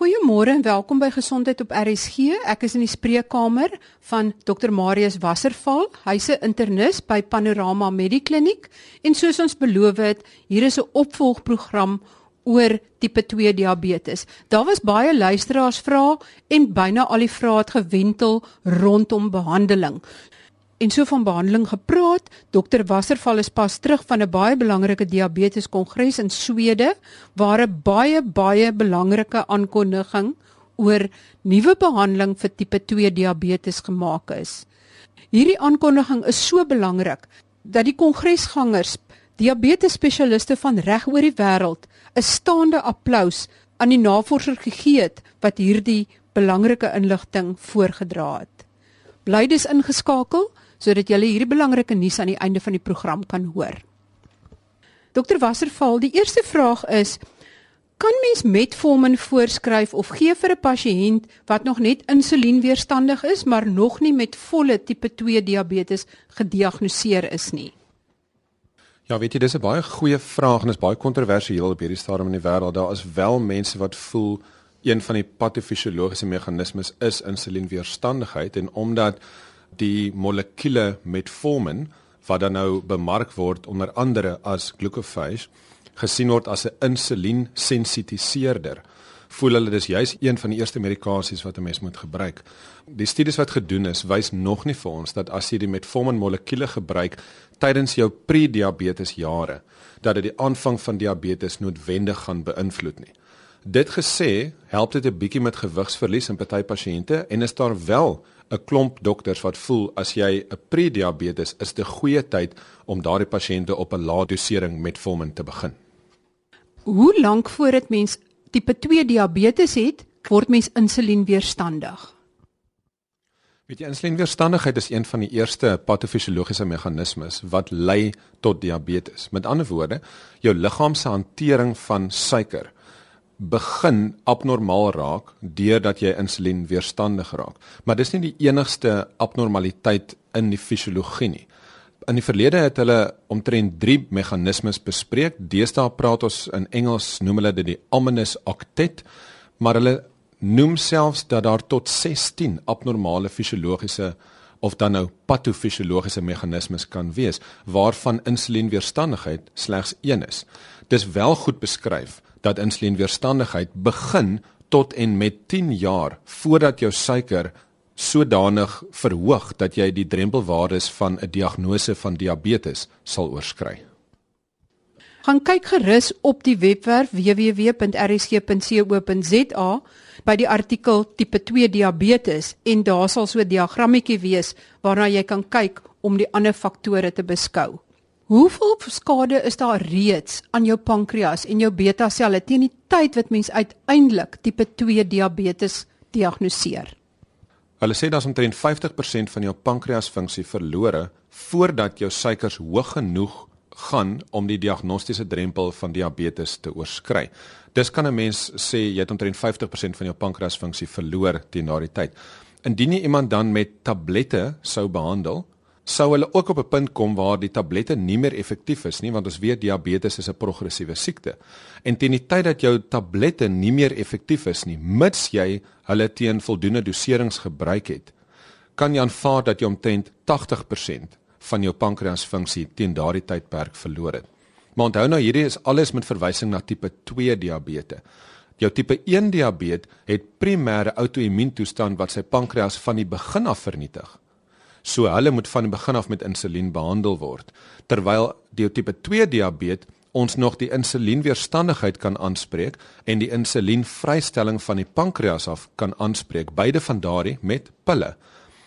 Goeiemôre en welkom by Gesondheid op RSG. Ek is in die spreekkamer van Dr Marius Wasserval. Hy's 'n internis by Panorama Medikliniek en soos ons beloof het, hier is 'n opvolgprogram oor tipe 2 diabetes. Daar was baie luisteraars vrae en byna al die vrae het gewentel rondom behandeling en so van behandeling gepraat. Dokter Wasserval is pas terug van 'n baie belangrike diabetes kongres in Swede waar 'n baie baie belangrike aankondiging oor nuwe behandeling vir tipe 2 diabetes gemaak is. Hierdie aankondiging is so belangrik dat die kongresgangers, diabetes spesialiste van reg oor die wêreld, 'n staande applous aan die navorser gegee het wat hierdie belangrike inligting voorgedra het. Bly dus ingeskakel sodat jy hierdie belangrike nuus aan die einde van die program kan hoor. Dokter Wasserval, die eerste vraag is: Kan mens metformin voorskryf of gee vir 'n pasiënt wat nog net insulienweerstandig is, maar nog nie met volle tipe 2 diabetes gediagnoseer is nie? Ja, weet jy, dis 'n baie goeie vraag en is baie kontroversieel op hierdie stadium in die wêreld. Daar is wel mense wat voel een van die patofisiologiese meganismes is insulienweerstandigheid en omdat die molekule metformin wat dan nou bemark word onder andere as glucophage gesien word as 'n insuliensensitiseerder voel hulle dis juis een van die eerste medikasies wat 'n mens moet gebruik. Die studies wat gedoen is, wys nog nie vir ons dat as jy die metformin molekule gebruik tydens jou pre-diabetes jare, dat dit die aanvang van diabetes noodwendig gaan beïnvloed nie. Dit gesê, help dit 'n bietjie met gewigsverlies in party pasiënte en is daar wel 'n klomp dokters wat voel as jy 'n prediabetes is dit 'n goeie tyd om daardie pasiënte op 'n lae dosering metformin te begin. Hoe lank voordat mens tipe 2 diabetes het, word mens insulienweerstandig? Weet jy insulienweerstandigheid is een van die eerste patofisiologiese meganismes wat lei tot diabetes. Met ander woorde, jou liggaam se hantering van suiker begin abnormaal raak deurdat jy insulien weerstandig raak. Maar dis nie die enigste abnormaliteit in die fisiologie nie. In die verlede het hulle omtrent 3 meganismes bespreek. Deesdae praat ons in Engels noem hulle dit die ominous octet, maar hulle noem selfs dat daar tot 16 abnormale fisiologiese of dan nou patofisiologiese meganismes kan wees waarvan insulienweerstandigheid slegs een is. Dis wel goed beskryf dat insulienweerstandigheid begin tot en met 10 jaar voordat jou suiker sodanig verhoog dat jy die drempelwaardes van 'n diagnose van diabetes sal oorskry. Gaan kyk gerus op die webwerf www.rsg.co.za by die artikel tipe 2 diabetes en daar sal so 'n diagrammetjie wees waarna jy kan kyk om die ander faktore te beskou. Hoeveel skade is daar reeds aan jou pankreas en jou beta selle teen die tyd wat mens uiteindelik tipe 2 diabetes diagnoseer? Hulle sê daar's omtrent 50% van jou pankreasfunksie verlore voordat jou suikers hoog genoeg gaan om die diagnostiese drempel van diabetes te oorskry. Dis kan 'n mens sê jy het omtrent 50% van jou pankreasfunksie verloor teen daardie tyd. Indien jy iemand dan met tablette sou behandel, sou hulle ook op 'n punt kom waar die tablette nie meer effektief is nie want ons weet diabetes is 'n progressiewe siekte. En teen die tyd dat jou tablette nie meer effektief is nie, mits jy hulle teen voldoende doserings gebruik het, kan jy aanvaar dat jy omtrent 80% van jou pankreasfunksie teen daardie tydperk verloor het. Maar onthou nou hierdie is alles met verwysing na tipe 2 diabetes. Jou tipe 1 diabetes het primêre outoimmuuntoestand wat sy pankreas van die begin af vernietig. So hulle moet van die begin af met insulien behandel word. Terwyl die tipe 2 diabetes ons nog die insulienweerstandigheid kan aanspreek en die insulienvrystelling van die pankreas af kan aanspreek, beide van daardie met pille.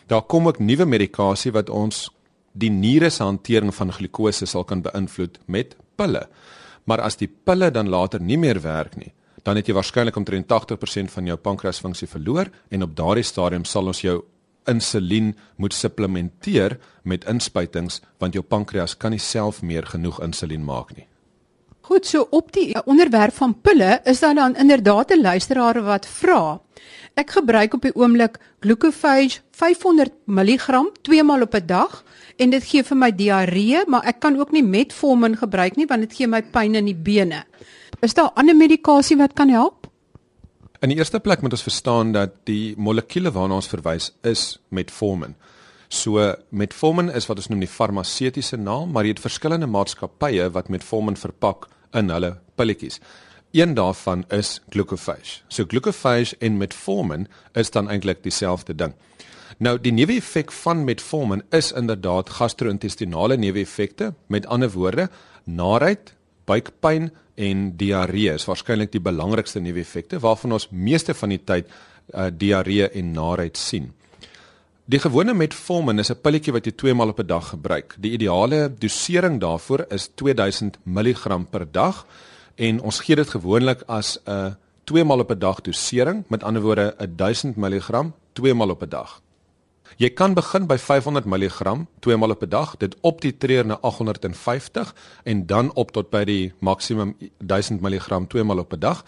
Daar kom ook nuwe medikasie wat ons die niere se hantering van glikose sal kan beïnvloed met pille. Maar as die pille dan later nie meer werk nie, dan het jy waarskynlik omtrent 80% van jou pankreasfunksie verloor en op daardie stadium sal ons jou insulien moet supplementeer met inspuitings want jou pankreas kan nie self meer genoeg insulien maak nie. Goed, so op die onderwerp van pille is daar dan inderdaad 'n luisteraar wat vra. Ek gebruik op die oomblik Glucophage 500 mg twee maal op 'n dag en dit gee vir my diarree, maar ek kan ook nie metformin gebruik nie want dit gee my pyn in die bene. Is daar ander medikasie wat kan help? In die eerste plek moet ons verstaan dat die molekuule waarna ons verwys is metformin. So metformin is wat ons noem die farmaseutiese naam, maar jy het verskillende maatskappye wat metformin verpak in hulle pilletjies. Een daarvan is glucophage. So glucophage en metformin is dan eintlik dieselfde ding. Nou die neeweffek van metformin is inderdaad gastro-intestinale neeweffekte, met ander woorde, naait, buikpyn en diarree is waarskynlik die belangrikste neeweffekte waarvan ons meeste van die tyd uh, diarree en naait sien. Die gewone metformin is 'n pilletjie wat jy 2 maal op 'n dag gebruik. Die ideale dosering daarvoor is 2000 mg per dag en ons gee dit gewoonlik as 'n 2 maal op 'n dag dosering, met ander woorde 1000 mg 2 maal op 'n dag. Jy kan begin by 500 mg twee maal op 'n dag, dit optitreer na 850 en dan op tot by die maksimum 1000 mg twee maal op 'n dag.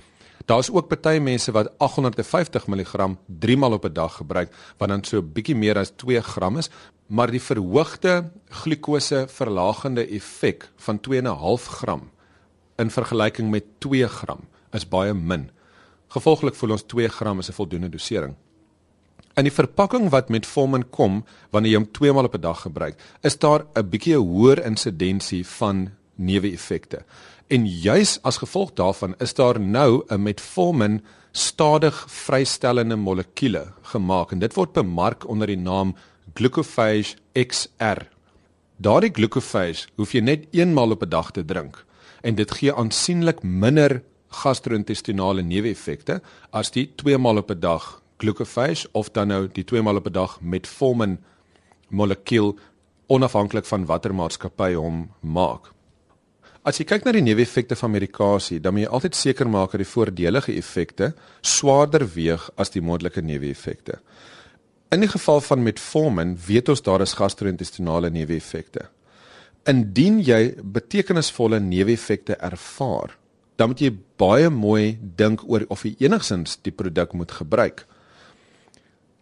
Daar's ook baie mense wat 850 mg drie maal op 'n dag gebruik, wat dan so bietjie meer as 2 gram is, maar die verhoogde glikose verlagende effek van 2.5 gram in vergelyking met 2 gram is baie min. Gevolglik voel ons 2 gram is 'n voldoende dosering. In die verpakking wat met Formin kom wanneer jy hom 2 maal op 'n dag gebruik, is daar 'n bietjie hoër insidensie van neeweffekte. En juis as gevolg daarvan is daar nou 'n Metformin stadig vrystellende molekuule gemaak en dit word bemark onder die naam Glucophage XR. Daardie glucophage hoef jy net eenmaal op 'n dag te drink en dit gee aansienlik minder gastro-intestinale neeweffekte as die 2 maal op 'n dag glucophage of dan nou die twee maal op 'n dag met formin molekuul onafhanklik van watter maatskappy hom maak. As jy kyk na die neeweffekte van medikasie, dan moet jy altyd seker maak dat die voordelige effekte swaarder weeg as die moontlike neeweffekte. In die geval van metformin weet ons daar is gastro-intestinale neeweffekte. Indien jy betekenisvolle neeweffekte ervaar, dan moet jy baie mooi dink oor of jy enigsins die produk moet gebruik.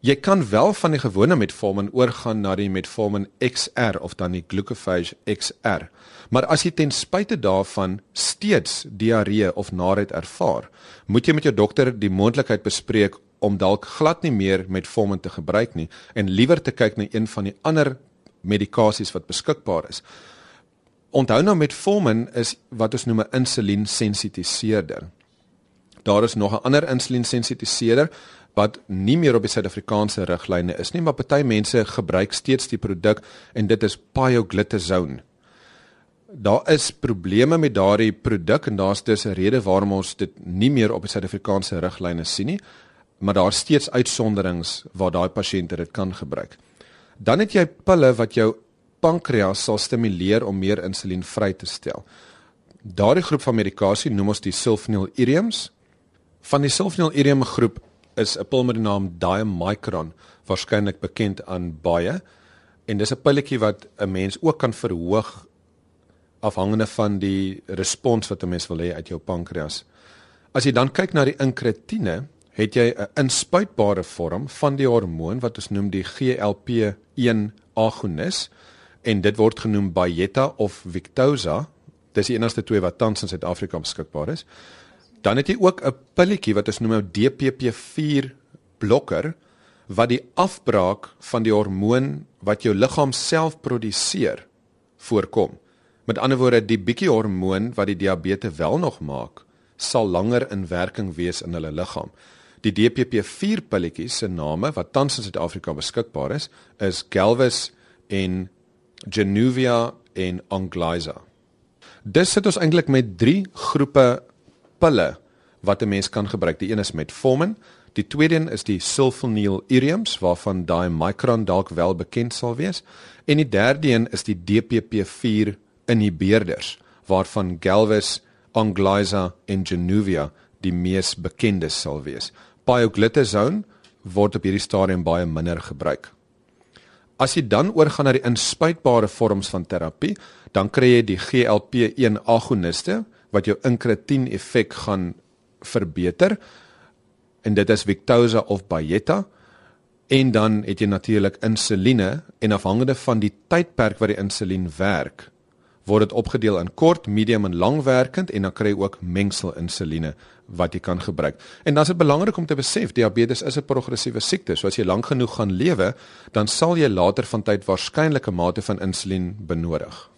Jy kan wel van die gewone metformin oorgaan na die metformin XR of dan die glucophage XR. Maar as jy ten spyte daarvan steeds diarree of naait ervaar, moet jy met jou dokter die moontlikheid bespreek om dalk glad nie meer metformin te gebruik nie en liewer te kyk na een van die ander medikasies wat beskikbaar is. Onthou nou metformin is wat ons noem 'n insuliensensitiseerder. Daar is nog 'n ander insuliensensitiseerder wat nie meer op die Suid-Afrikaanse riglyne is nie, maar party mense gebruik steeds die produk en dit is pioglitazone. Daar is probleme met daardie produk en daar's dus 'n rede waarom ons dit nie meer op die Suid-Afrikaanse riglyne sien nie, maar daar's steeds uitsonderings waar daai pasiënte dit kan gebruik. Dan het jy pille wat jou pankreas sal stimuleer om meer insulien vry te stel. Daardie groep van medikasie noem ons die sulfonylureums. Van die sulfonylureum groep is 'n pil met die naam Diamicron, waarskynlik bekend aan baie. En dis 'n pilletjie wat 'n mens ook kan verhoog afhangende van die respons wat 'n mens wil hê uit jou pankreas. As jy dan kyk na die inkretine, het jy 'n inspuitbare vorm van die hormoon wat ons noem die GLP-1 agonis en dit word genoem Byetta of Victoza. Dis die enigste twee wat tans in Suid-Afrika beskikbaar is. Dan het jy ook 'n pilletjie wat ons noem 'n DPP4 blokker wat die afbraak van die hormoon wat jou liggaam self produseer voorkom. Met ander woorde, die bietjie hormoon wat die diabetes wel nog maak, sal langer in werking wees in hulle liggaam. Die DPP4 pilletjies se name wat tans in Suid-Afrika beskikbaar is, is Galvus en Januvia en Onglyza. Dis sit ons eintlik met 3 groepe pille wat 'n mens kan gebruik. Die een is metformin, die tweede een is die sulfonylureums waarvan daai micron dalk wel bekend sal wees en die derde een is die DPP4 inhibeerders waarvan Galvus, Onglyza en Januvia die mees bekendes sal wees. Pioglitazone word op hierdie stadium baie minder gebruik. As jy dan oorgaan na die inspuitbare vorms van terapie, dan kry jy die GLP-1 agoniste wat jou inkretin effek gaan verbeter en dit is Victoza of Byetta en dan het jy natuurlik insuline en afhangende van die tydperk wat die insulien werk word dit opgedeel in kort, medium en langwerkend en dan kry jy ook mengsel insuline wat jy kan gebruik. En dan is dit belangrik om te besef diabetes is 'n progressiewe siekte. So as jy lank genoeg gaan lewe, dan sal jy later van tyd waarskynlik 'n mate van insulien benodig.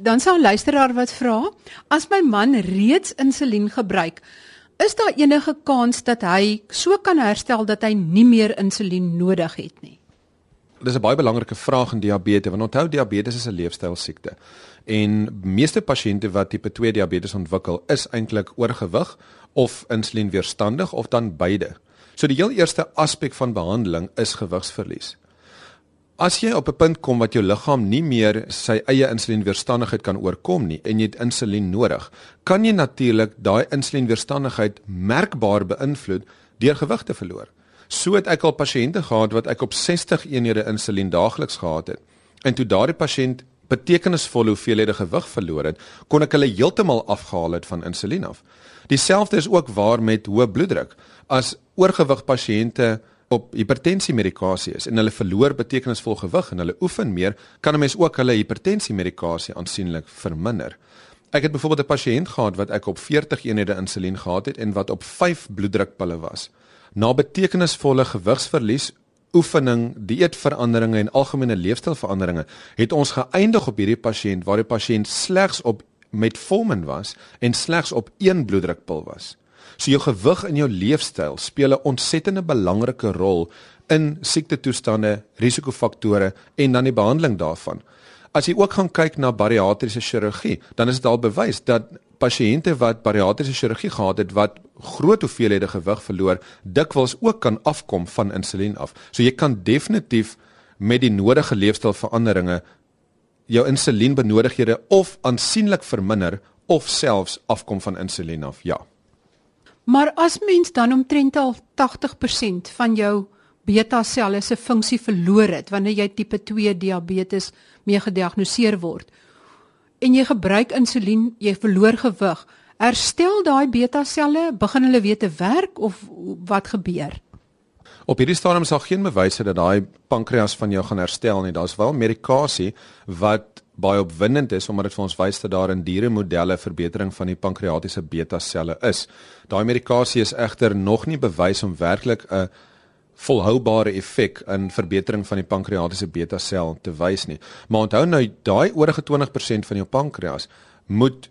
Dan sou luisteraar wat vra, as my man reeds insulien gebruik, is daar enige kans dat hy so kan herstel dat hy nie meer insulien nodig het nie? Dis 'n baie belangrike vraag in diabetes want onthou diabetes is 'n leefstyl siekte. En meeste pasiënte wat tipe 2 diabetes ontwikkel, is eintlik oorgewig of insulienweerstandig of dan beide. So die heel eerste aspek van behandeling is gewigsverlies. As jy op 'n punt kom wat jou liggaam nie meer sy eie insulienweerstandigheid kan oorkom nie en jy het insulien nodig, kan jy natuurlik daai insulienweerstandigheid merkbaar beïnvloed deur gewig te verloor. So het ek al pasiënte gehad wat ek op 60 eenhede insulien daagliks gehad het. En toe daardie pasiënt betekenisvolle hoeveelhede gewig verloor het, kon ek hulle heeltemal afgehaal het van insulien af. Dieselfde is ook waar met hoë bloeddruk. As oorgewig pasiënte op hipertensiemedikasie is en hulle verloor betekenisvol gewig en hulle oefen meer, kan 'n mens ook hulle hipertensiemedikasie aansienlik verminder. Ek het byvoorbeeld 'n pasiënt gehad wat ek op 40 eenhede insulien gehad het en wat op 5 bloeddrukpille was. Na betekenisvolle gewigsverlies, oefening, dieetveranderinge en algemene leefstylveranderinge, het ons geëindig op hierdie pasiënt waar die pasiënt slegs op metformin was en slegs op een bloeddrukpil was. So jou gewig en jou leefstyl speel 'n ontsettende belangrike rol in siektetoestande, risikofaktore en dan die behandeling daarvan. As jy ook gaan kyk na bariatriese chirurgie, dan is dit al bewys dat pasiënte wat bariatriese chirurgie gehad het wat groot hoeveelhede gewig verloor, dikwels ook kan afkom van insulien af. So jy kan definitief met die nodige leefstylveranderinge jou insulienbenodighede of aansienlik verminder of selfs afkom van insulien af. Ja. Maar as mens dan omtrent al 80% van jou beta selle se funksie verloor het wanneer jy tipe 2 diabetes mee gediagnoseer word en jy gebruik insulien, jy verloor gewig, herstel daai beta selle, begin hulle weer te werk of wat gebeur? Op hierdie stadium is daar geen bewyse dat daai pankreas van jou gaan herstel nie. Daar's wel medikasie wat baie opwindend is omdat dit vir ons wys dat daar in dieremodelle verbetering van die pankreatiese beta selle is. Daai medikasie is egter nog nie bewys om werklik 'n volhoubare effek in verbetering van die pankreatiese beta sel te wys nie. Maar onthou nou daai oorige 20% van jou pankreas moet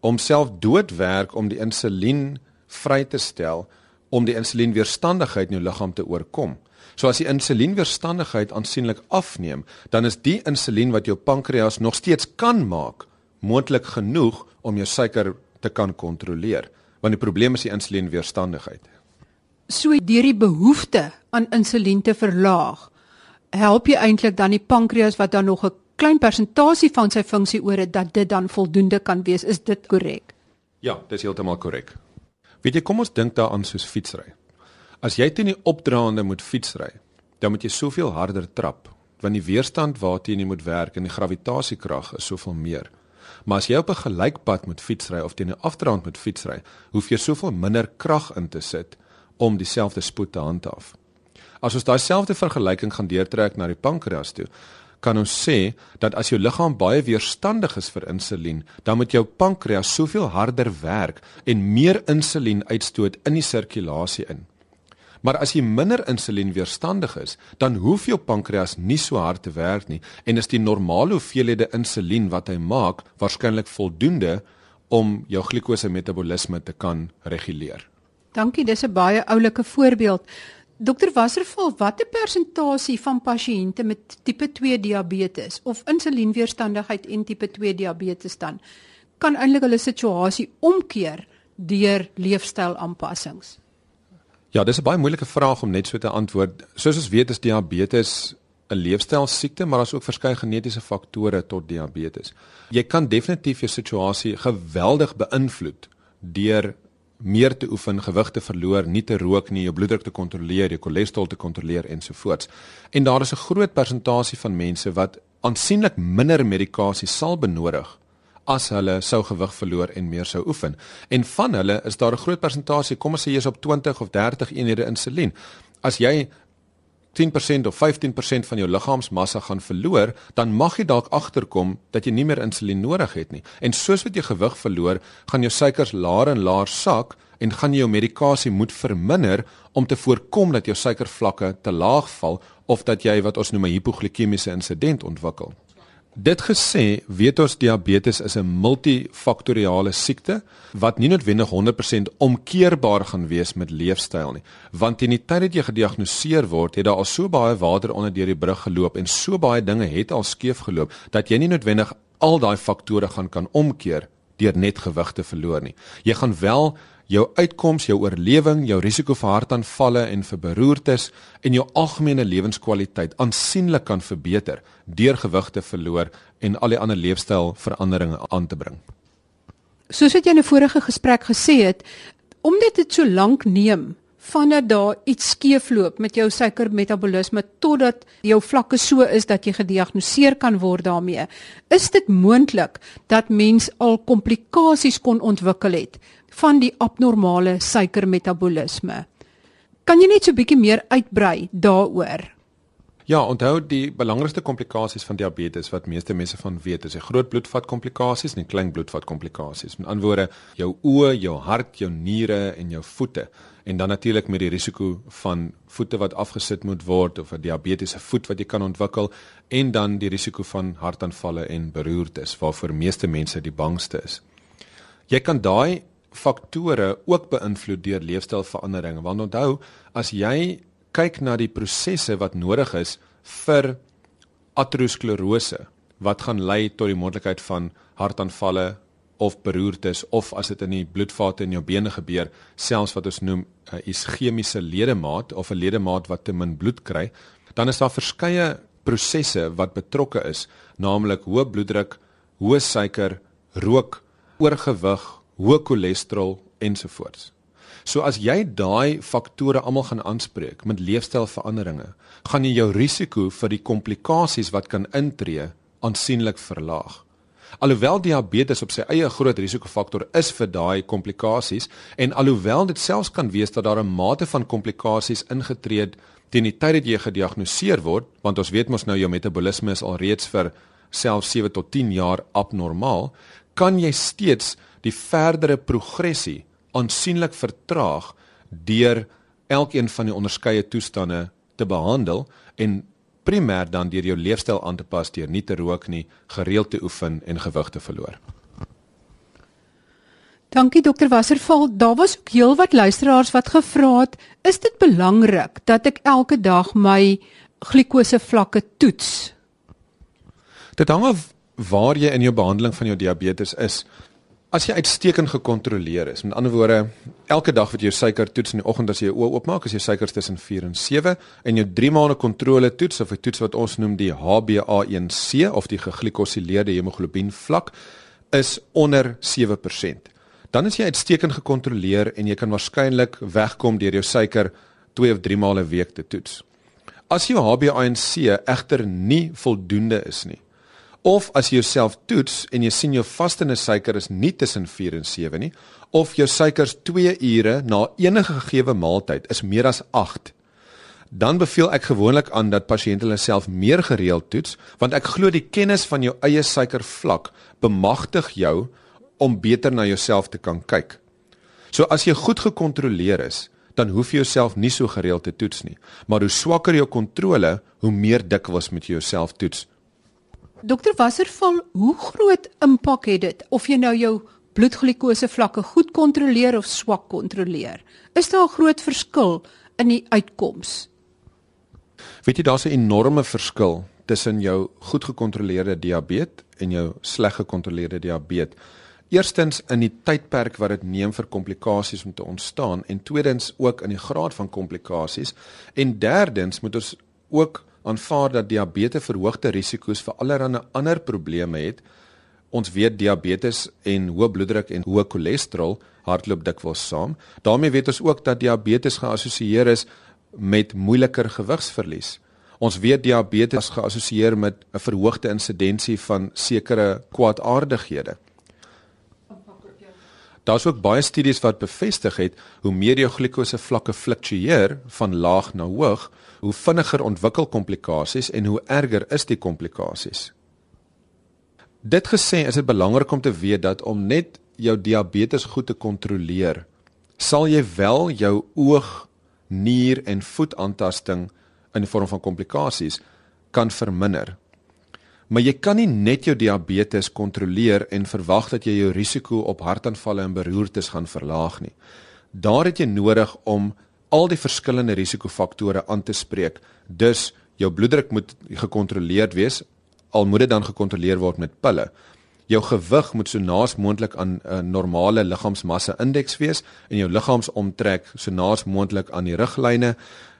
homself doodwerk om die insulien vry te stel om die insulienweerstandigheid in jou liggaam te oorkom. So as die insulienweerstandigheid aansienlik afneem, dan is die insulien wat jou pankreas nog steeds kan maak, moontlik genoeg om jou suiker te kan kontroleer, want die probleem is die insulienweerstandigheid. So deur die behoefte aan insulien te verlaag, help jy eintlik dan die pankreas wat dan nog 'n klein persentasie van sy funksie oor het dat dit dan voldoende kan wees. Is dit korrek? Ja, dis heeltemal korrek. Weet jy, kom ons dink daaraan soos fietsry. As jy teen die opdraande moet fietsry, dan moet jy soveel harder trap want die weerstand waarteen jy moet werk en die gravitasiekrag is soveel meer. Maar as jy op 'n gelykpad moet fietsry of teen 'n afdraand moet fietsry, hoef jy soveel minder krag in te sit om dieselfde spoed te handhaaf. As ons daai selfde vergelyking gaan deurtrek na die pankreas toe, kan ons sê dat as jou liggaam baie weerstandig is vir insulien, dan moet jou pankreas soveel harder werk en meer insulien uitstoot in die sirkulasie in. Maar as jy minder insulien weerstandig is, dan hoef jou pankreas nie so hard te werk nie en is die normale hoeveelhede insulien wat hy maak waarskynlik voldoende om jou glikose metabolisme te kan reguleer. Dankie, dis 'n baie oulike voorbeeld. Dokter Wasserval, watter persentasie van pasiënte met tipe 2 diabetes of insulienweerstandigheid en tipe 2 diabetes dan kan eintlik hulle situasie omkeer deur leefstylaanpassings? Ja, dis 'n baie moeilike vraag om net so te antwoord. Soos ons weet is diabetes 'n leefstylsiekte, maar daar's ook verskeie genetiese faktore tot diabetes. Jy kan definitief jou situasie geweldig beïnvloed deur meer te oefen, gewig te verloor, nie te rook nie, jou bloeddruk te kontroleer, jou cholesterol te kontroleer ensovoorts. En daar is 'n groot persentasie van mense wat aansienlik minder medikasie sal benodig as hulle sou gewig verloor en meer sou oefen. En van hulle is daar 'n groot persentasie, kom ons sê jy's op 20 of 30 eenhede insulien. As jy 10% of 15% van jou liggaamsmassa gaan verloor, dan mag jy dalk agterkom dat jy nie meer insulien nodig het nie. En soos wat jy gewig verloor, gaan jou suikers laer en laer sak en gaan jy jou medikasie moet verminder om te voorkom dat jou suikervlakke te laag val of dat jy wat ons noem 'n hipoglikemiese insident ontwikkel. Dit gesê, weet ons diabetes is 'n multifaktoriale siekte wat nie noodwendig 100% omkeerbaar gaan wees met leefstyl nie, want in die tyd dat jy gediagnoseer word, het daar al so baie water onder deur die brug geloop en so baie dinge het al skeef geloop dat jy nie noodwendig al daai faktore gaan kan omkeer deur net gewig te verloor nie. Jy gaan wel jou uitkoms, jou oorlewing, jou risiko vir hartaanvalle en vir beroertes en jou algemene lewenskwaliteit aansienlik kan verbeter deur gewig te verloor en al die ander leefstylveranderinge aan te bring. Soos wat jy in 'n vorige gesprek gesê het, omdat dit so lank neem vandat daar iets skeefloop met jou suikermetabolisme totdat jou vlakke so is dat jy gediagnoseer kan word daarmee, is dit moontlik dat mens al komplikasies kon ontwikkel het van die abnormale suikermetabolisme. Kan jy net so 'n bietjie meer uitbrei daaroor? Ja, onthou die belangrikste komplikasies van diabetes wat meeste mense van weet is die groot bloedvat komplikasies en die klein bloedvat komplikasies. Met ander woorde, jou oë, jou hart, jou niere en jou voete. En dan natuurlik met die risiko van voete wat afgesit moet word of 'n diabetiese voet wat jy kan ontwikkel en dan die risiko van hartaanvalle en beroertes waarvoor meeste mense die bangste is. Jy kan daai faktore ook beïnvloed deur leefstylveranderinge. Want onthou, as jy kyk na die prosesse wat nodig is vir aterosklerose wat gaan lei tot die moontlikheid van hartaanvalle of beroertes of as dit in die bloedvate in jou bene gebeur, selfs wat ons noem 'n uh, ischemiese ledemaat of 'n ledemaat wat te min bloed kry, dan is daar verskeie prosesse wat betrokke is, naamlik hoë bloeddruk, hoë suiker, rook, oorgewig, hoë cholesterol ensovoorts. So as jy daai faktore almal gaan aanspreek met leefstylveranderinge, gaan jy jou risiko vir die komplikasies wat kan intree aansienlik verlaag. Alhoewel diabetes op sy eie groot risikofaktor is vir daai komplikasies en alhoewel dit selfs kan wees dat daar 'n mate van komplikasies ingetree het teen die tyd dat jy gediagnoseer word, want ons weet mos nou jou metabolisme is alreeds vir selfs 7 tot 10 jaar abnormaal, kan jy steeds die verdere progressie aansienlik vertraag deur elkeen van die onderskeie toestande te behandel en primêr dan deur jou leefstyl aan te pas deur nie te rook nie, gereeld te oefen en gewig te verloor. Dankie dokter Wasserval. Daar was ook heelwat luisteraars wat gevra het, is dit belangrik dat ek elke dag my glikose vlakke toets? Dit hang af waar jy in jou behandeling van jou diabetes is. As jy uitstekend gekontroleer is, met ander woorde, elke dag wat jy jou suiker toets in die oggend as jy jou oë oopmaak, as jy suikers tussen 4 en 7 en jou 3 maande kontrole toets of 'n toets wat ons noem die HbA1c of die geglikosileerde hemoglobien vlak is onder 7%. Dan is jy uitstekend gekontroleer en jy kan waarskynlik wegkom deur jou suiker 2 of 3 maande 'n week te toets. As jou HbA1c egter nie voldoende is nie, of as jy jouself toets en jy sien jou vaste suiker is nie tussen 4 en 7 nie of jou suikers 2 ure na enige gegee maaltyd is meer as 8 dan beveel ek gewoonlik aan dat pasiënte hulle self meer gereeld toets want ek glo die kennis van jou eie suikervlak bemagtig jou om beter na jouself te kan kyk. So as jy goed gekontroleer is, dan hoef jy jouself nie so gereeld te toets nie, maar hoe swakker jou kontrole, hoe meer dikwels moet jy jouself toets Dokter Wasserval, hoe groot impak het dit of jy nou jou bloedglikose vlakke goed kontroleer of swak kontroleer? Is daar 'n groot verskil in die uitkoms? Weet jy daar's 'n enorme verskil tussen jou goed gekontroleerde diabetes en jou sleg gekontroleerde diabetes. Eerstens in die tydperk wat dit neem vir komplikasies om te ontstaan en tweedens ook in die graad van komplikasies en derdens moet ons ook aanvaar dat diabetes verhoogde risiko's vir allerlei ander probleme het. Ons weet diabetes en hoë bloeddruk en hoë cholesterol hardloop dikwels saam. daarmee weet ons ook dat diabetes geassosieer is met moeiliker gewigsverlies. Ons weet diabetes geassosieer met 'n verhoogde insidensie van sekere kwaadaardighede. Daar's ook baie studies wat bevestig het hoe meer jou glikose vlakke fluktueer van laag na hoog, hoe vinniger ontwikkel komplikasies en hoe erger is die komplikasies. Dit gesê is dit belangrik om te weet dat om net jou diabetes goed te kontroleer, sal jy wel jou oog, nier en voetaantasting in die vorm van komplikasies kan verminder. Maar jy kan nie net jou diabetes kontroleer en verwag dat jy jou risiko op hartaanvalle en beroertes gaan verlaag nie. Daar het jy nodig om al die verskillende risikofaktore aan te spreek. Dus jou bloeddruk moet gekontroleerd wees, al moet dit dan gekontroleer word met pille. Jou gewig moet so naas moontlik aan 'n uh, normale liggaamsmassa indeks wees en jou liggaamsomtrek so naas moontlik aan die riglyne.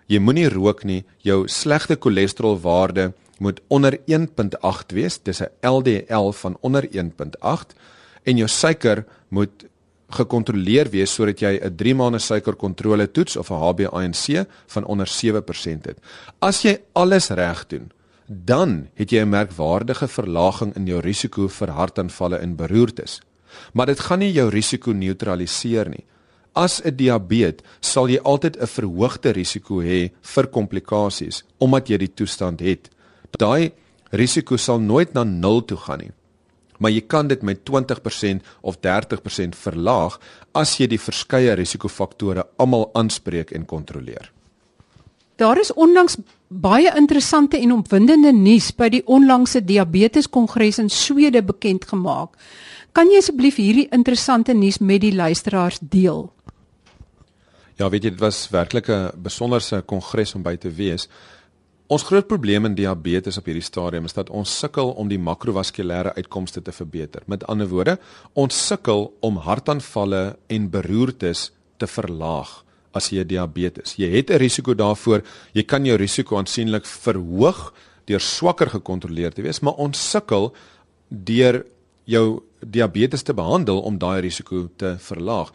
Jy moenie rook nie. Jou slegte cholesterolwaarde moet onder 1.8 wees. Dis 'n LDL van onder 1.8 en jou suiker moet gekontroleer wees sodat jy 'n 3 maande suikerkontrole toets of 'n HbA1c van onder 7% het. As jy alles reg doen, dan het jy 'n merkwaardige verlaging in jou risiko vir hartaanvalle en beroertes. Maar dit gaan nie jou risiko neutraliseer nie. As 'n diabetes sal jy altyd 'n verhoogde risiko hê vir komplikasies omdat jy die toestand het. Daai risiko sal nooit na 0 toe gaan nie. Maar jy kan dit met 20% of 30% verlaag as jy die verskeie risikofaktore almal aanspreek en kontroleer. Daar is onlangs baie interessante en opwindende nuus by die onlangse diabeteskongres in Swede bekend gemaak. Kan jy asseblief hierdie interessante nuus met die luisteraars deel? Ja, weet jy, dit was werklik 'n besonderse kongres om by te wees. Ons groot probleem in diabetes op hierdie stadium is dat ons sukkel om die makrovaskulêre uitkomste te verbeter. Met ander woorde, ons sukkel om hartaanvalle en beroertes te verlaag as jy diabetes. Jy het 'n risiko daarvoor. Jy kan jou risiko aansienlik verhoog deur swakker gekontroleer te wees, maar ons sukkel deur jou diabetes te behandel om daai risiko te verlaag.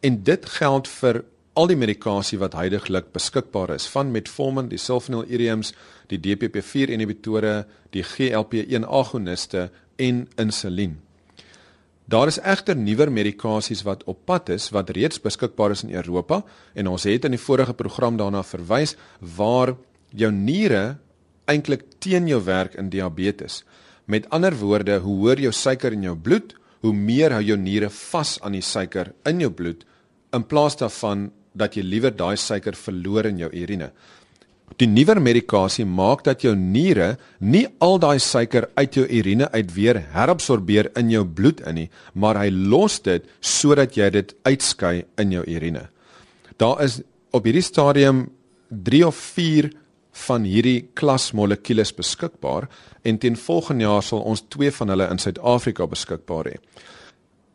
En dit geld vir al die medikasie wat heidaglik beskikbaar is, van metformin, die sulfonylureums, die DPP-4 inhibitore, die GLP-1 agoniste en insulien. Daar is egter nuwer medikasies wat op pad is wat reeds beskikbaar is in Europa en ons het in die vorige program daarna verwys waar jou niere eintlik teen jou werk in diabetes. Met ander woorde, hoe hoër jou suiker in jou bloed, hoe meer hou jou niere vas aan die suiker in jou bloed in plaas daarvan dat jy liewer daai suiker verloor in jou urine. Die nuwer medikasie maak dat jou niere nie al daai suiker uit jou urine uit weer herabsorbeer in jou bloed in nie, maar hy los dit sodat jy dit uitskei in jou urine. Daar is op hierdie stadium 3 of 4 van hierdie klas molekules beskikbaar en teen volgende jaar sal ons twee van hulle in Suid-Afrika beskikbaar hê.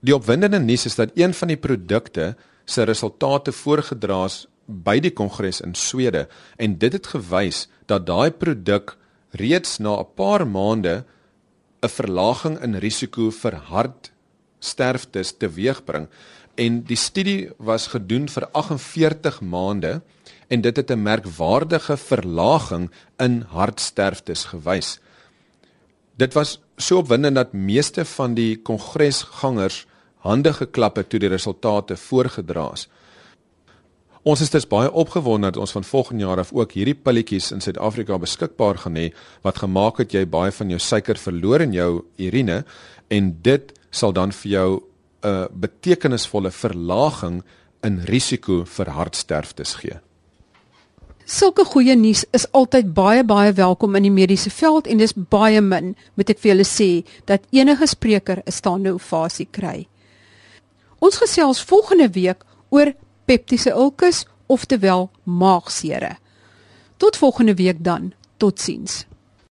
Die opwindende nuus is dat een van die produkte se resultate voorgedra is by die kongres in Swede en dit het gewys dat daai produk reeds na 'n paar maande 'n verlaging in risiko vir hartsterftes teweegbring en die studie was gedoen vir 48 maande en dit het 'n merkwaardige verlaging in hartsterftes gewys. Dit was so opwindend dat meeste van die kongresgangers hande geklap het toe die resultate voorgedra is. Ons is dus baie opgewonde dat ons van volgende jaar af ook hierdie pilletjies in Suid-Afrika beskikbaar gaan hê wat gemaak het jy baie van jou suiker verloor in jou urine en dit sal dan vir jou 'n uh, betekenisvolle verlaging in risiko vir hartsterftes gee. Sulke goeie nuus is altyd baie baie welkom in die mediese veld en dis baie min moet ek vir julle sê dat enige spreker 'n staande ovasie kry. Ons gesels volgende week oor peptiese ulkus, oftewel maagsere. Tot volgende week dan. Totsiens.